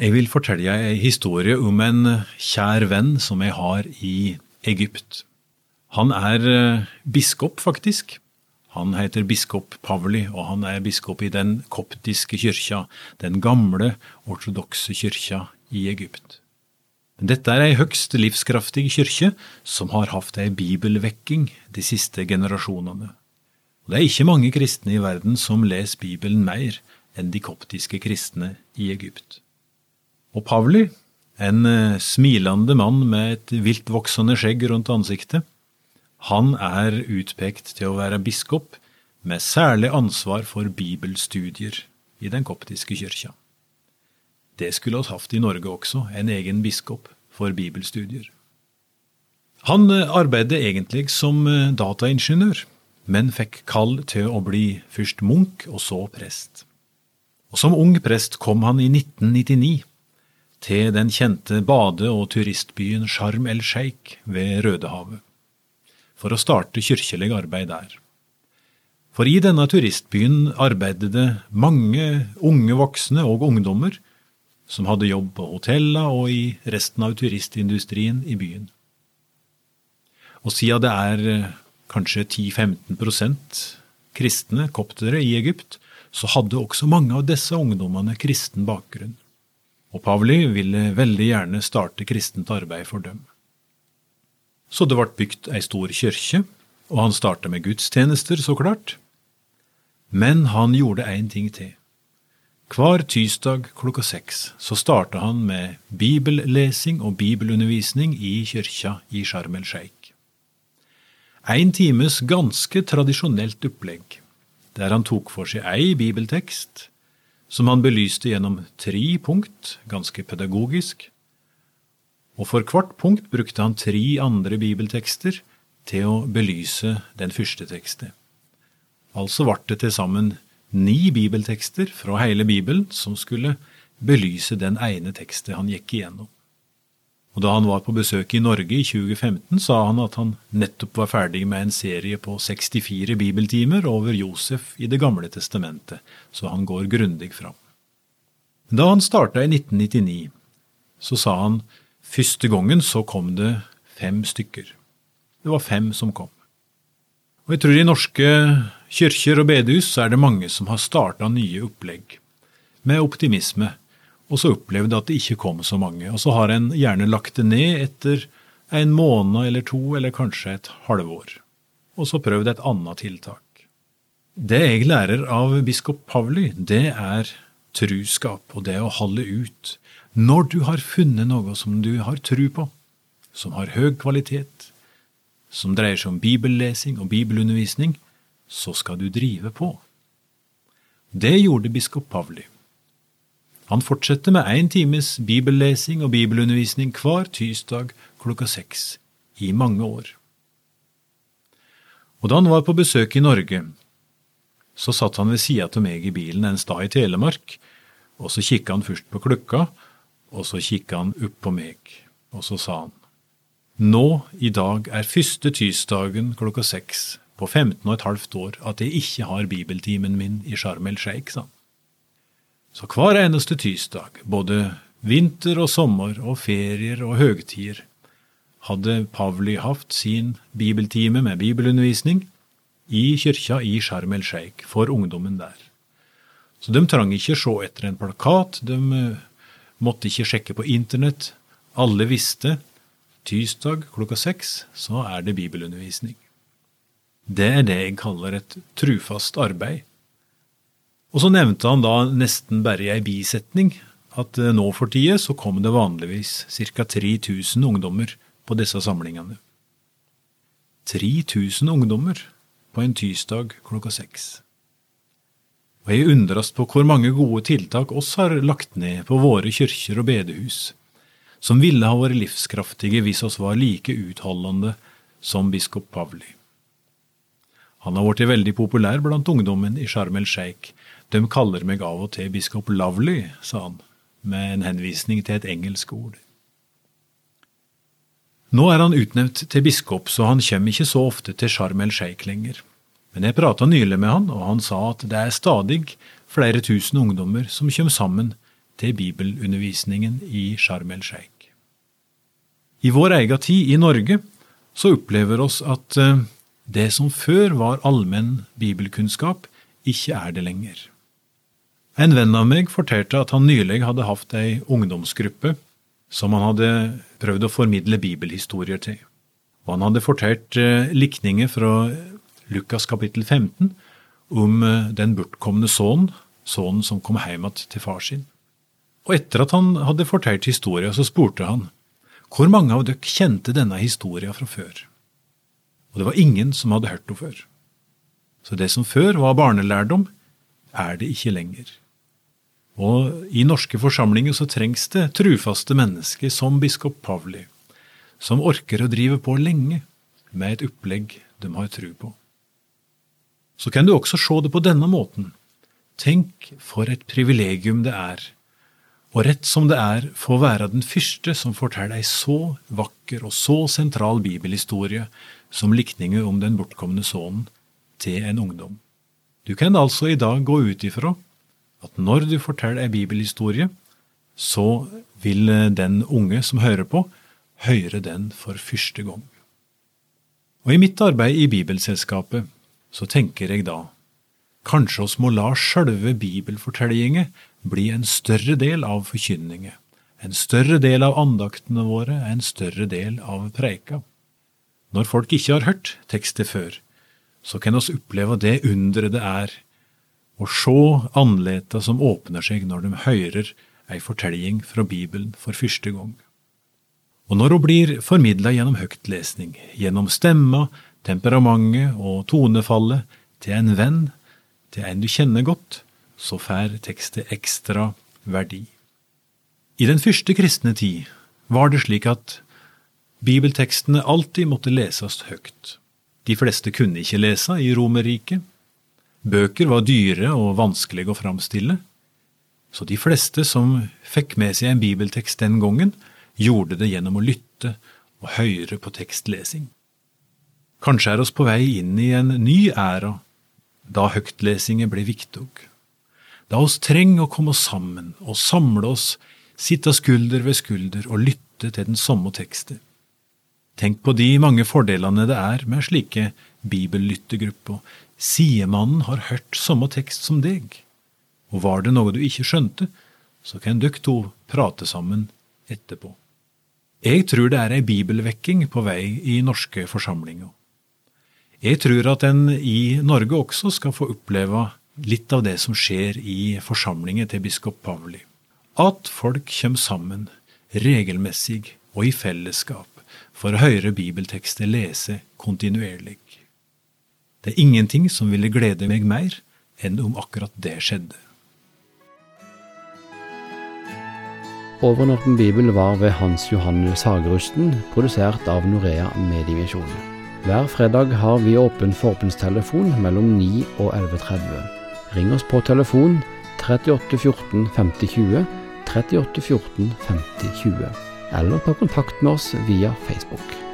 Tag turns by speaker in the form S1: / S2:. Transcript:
S1: Jeg vil fortelle deg en historie om en kjær venn som jeg har i Egypt. Han er eh, biskop, faktisk. Han heter biskop Pavli, og han er biskop i den koptiske kyrkja, den gamle ortodokse kyrkja i Egypt. Dette er ei høgst livskraftig kyrkje som har hatt ei bibelvekking de siste generasjonene. Og det er ikke mange kristne i verden som leser Bibelen mer enn de koptiske kristne i Egypt. Og Pavli, en eh, smilende mann med et viltvoksende skjegg rundt ansiktet, han er utpekt til å være biskop med særlig ansvar for bibelstudier i den koptiske kyrkja. Det skulle oss hatt i Norge også, en egen biskop for bibelstudier. Han eh, arbeidet egentlig som eh, dataingeniør, men fikk kall til å bli først munk og så prest. Og Som ung prest kom han i 1999 til den kjente bade- og turistbyen Sharm el Sheikh ved Rødehavet, for å starte kirkelig arbeid der. For i denne turistbyen arbeidet det mange unge voksne og ungdommer som hadde jobb på hotellene og i resten av turistindustrien i byen. Og siden det er eh, kanskje 10-15% kristne koptere i Egypt, så hadde også mange av disse ungdommene kristen bakgrunn og Pavli ville veldig gjerne starte kristent arbeid for dem. Så det ble bygd ei stor kirke, og han starta med gudstjenester, så klart. Men han gjorde én ting til. Hver tirsdag klokka seks så starta han med bibellesing og bibelundervisning i kyrkja i Sharm el Sheikh. En times ganske tradisjonelt opplegg, der han tok for seg ei bibeltekst, som han belyste gjennom tre punkt, ganske pedagogisk, og for hvert punkt brukte han tre andre bibeltekster til å belyse den første teksten. Altså ble det til sammen ni bibeltekster fra hele Bibelen som skulle belyse den ene teksten han gikk igjennom. Og Da han var på besøk i Norge i 2015, sa han at han nettopp var ferdig med en serie på 64 bibeltimer over Josef i Det gamle testamentet, så han går grundig fram. Da han starta i 1999, så sa han første gangen så kom det fem stykker. Det var fem som kom. Og jeg tror i norske kirker og bedehus er det mange som har starta nye opplegg, med optimisme, og så opplevde at det ikke kom så mange. Og så har en gjerne lagt det ned etter en måned eller to, eller kanskje et halvår. Og så prøvd et annet tiltak. Det jeg lærer av biskop Pavli, det er truskap og det å holde ut. Når du har funnet noe som du har tru på, som har høy kvalitet, som dreier seg om bibellesing og bibelundervisning, så skal du drive på. Det gjorde biskop Pavli. Han fortsetter med én times bibellesing og bibelundervisning hver tirsdag klokka seks i mange år. Og da han var på besøk i Norge, så satt han ved sida av meg i bilen en stad i Telemark, og så kikka han først på klokka, og så kikka han opp på meg, og så sa han, Nå i dag er første tirsdagen klokka seks på 15 og et halvt år at jeg ikke har bibeltimen min i Sharm el Sheikh, sa han. Så hver eneste tirsdag, både vinter og sommer og ferier og høgtider, hadde Pavli hatt sin bibeltime med bibelundervisning i kyrkja i Sharm el Sheikh for ungdommen der. Så de trang ikke se etter en plakat, de eh, måtte ikke sjekke på internett. Alle visste tirsdag klokka seks så er det bibelundervisning. Det er det jeg kaller et trufast arbeid og så nevnte han da nesten bare i ei bisetning at eh, nå for tida så kom det vanligvis ca. 3000 ungdommer på disse samlingene. 3000 ungdommer på en tirsdag klokka seks. Og jeg undres på hvor mange gode tiltak oss har lagt ned på våre kyrkjer og bedehus, som ville ha vært livskraftige hvis oss var like utholdende som biskop Pavli. Han har blitt veldig populær blant ungdommen i Sharm el Sheikh, de kaller meg av og til biskop Lovely, sa han, med en henvisning til et engelsk ord. Nå er han utnevnt til biskop, så han kommer ikke så ofte til Sharm el Sheikh lenger. Men jeg prata nylig med han, og han sa at det er stadig flere tusen ungdommer som kommer sammen til bibelundervisningen i Sharm el Sheikh. I vår egen tid i Norge så opplever oss at eh, det som før var allmenn bibelkunnskap, ikke er det lenger. En venn av meg fortalte at han nylig hadde hatt ei ungdomsgruppe som han hadde prøvd å formidle bibelhistorier til. Og han hadde fortalt eh, likninger fra Lukas kapittel 15 om eh, den bortkomne sønnen, sønnen som kom hjem igjen til far sin. Og etter at han hadde fortalt historien, så spurte han hvor mange av dere kjente denne historien fra før? Og det var ingen som hadde hørt henne før. Så det som før var barnelærdom, er det ikke lenger. Og i norske forsamlinger så trengs det trufaste mennesker som biskop Pavli, som orker å drive på lenge med et opplegg de har tru på. Så kan du også se det på denne måten. Tenk for et privilegium det er og rett som det er få være den første som forteller ei så vakker og så sentral bibelhistorie som likningen om den bortkomne sønnen til en ungdom. Du kan altså i dag gå ut ifra at når du forteller ei bibelhistorie, så vil den unge som hører på, høre den for første gang. Og I mitt arbeid i Bibelselskapet så tenker jeg da kanskje oss må la sjølve bibelfortellingen bli en større del av forkynningen, en større del av andaktene våre, en større del av preika. Når folk ikke har hørt tekstet før, så kan oss oppleve det underet det er å se andleta som åpner seg når de hører ei fortelling fra Bibelen for første gang. Og når hun blir formidla gjennom høytlesning, gjennom stemma, temperamentet og tonefallet til en venn, til en du kjenner godt, så får tekstet ekstra verdi. I den første kristne tid var det slik at bibeltekstene alltid måtte leses høyt. De fleste kunne ikke lese i Romerriket. Bøker var dyre og vanskelige å framstille, så de fleste som fikk med seg en bibeltekst den gangen, gjorde det gjennom å lytte og høre på tekstlesing. Kanskje er oss på vei inn i en ny æra, da høgtlesingen ble viktig. Da oss trenger å komme sammen og samle oss, sitte skulder ved skulder og lytte til den samme tekstet. Tenk på de mange fordelene det er med slike bibellyttegrupper. Sidemannen har hørt samme tekst som deg, og var det noe du ikke skjønte, så kan dere to prate sammen etterpå. Jeg tror det er ei bibelvekking på vei i norske forsamlinger. Jeg tror at en i Norge også skal få oppleve litt av det som skjer i forsamlingen til biskop Pavli. At folk kommer sammen, regelmessig og i fellesskap, for å høre bibeltekster lese kontinuerlig. Det er ingenting som ville glede meg mer enn om akkurat det skjedde.
S2: Over Bibel var ved Hans Johannes Hagerusten, produsert av Norea Medievisjon. Hver fredag har vi åpen forbundstelefon mellom 9 og 11.30. Ring oss på telefon 38 14 50 20, 38 14 50 20, eller ta kontakt med oss via Facebook.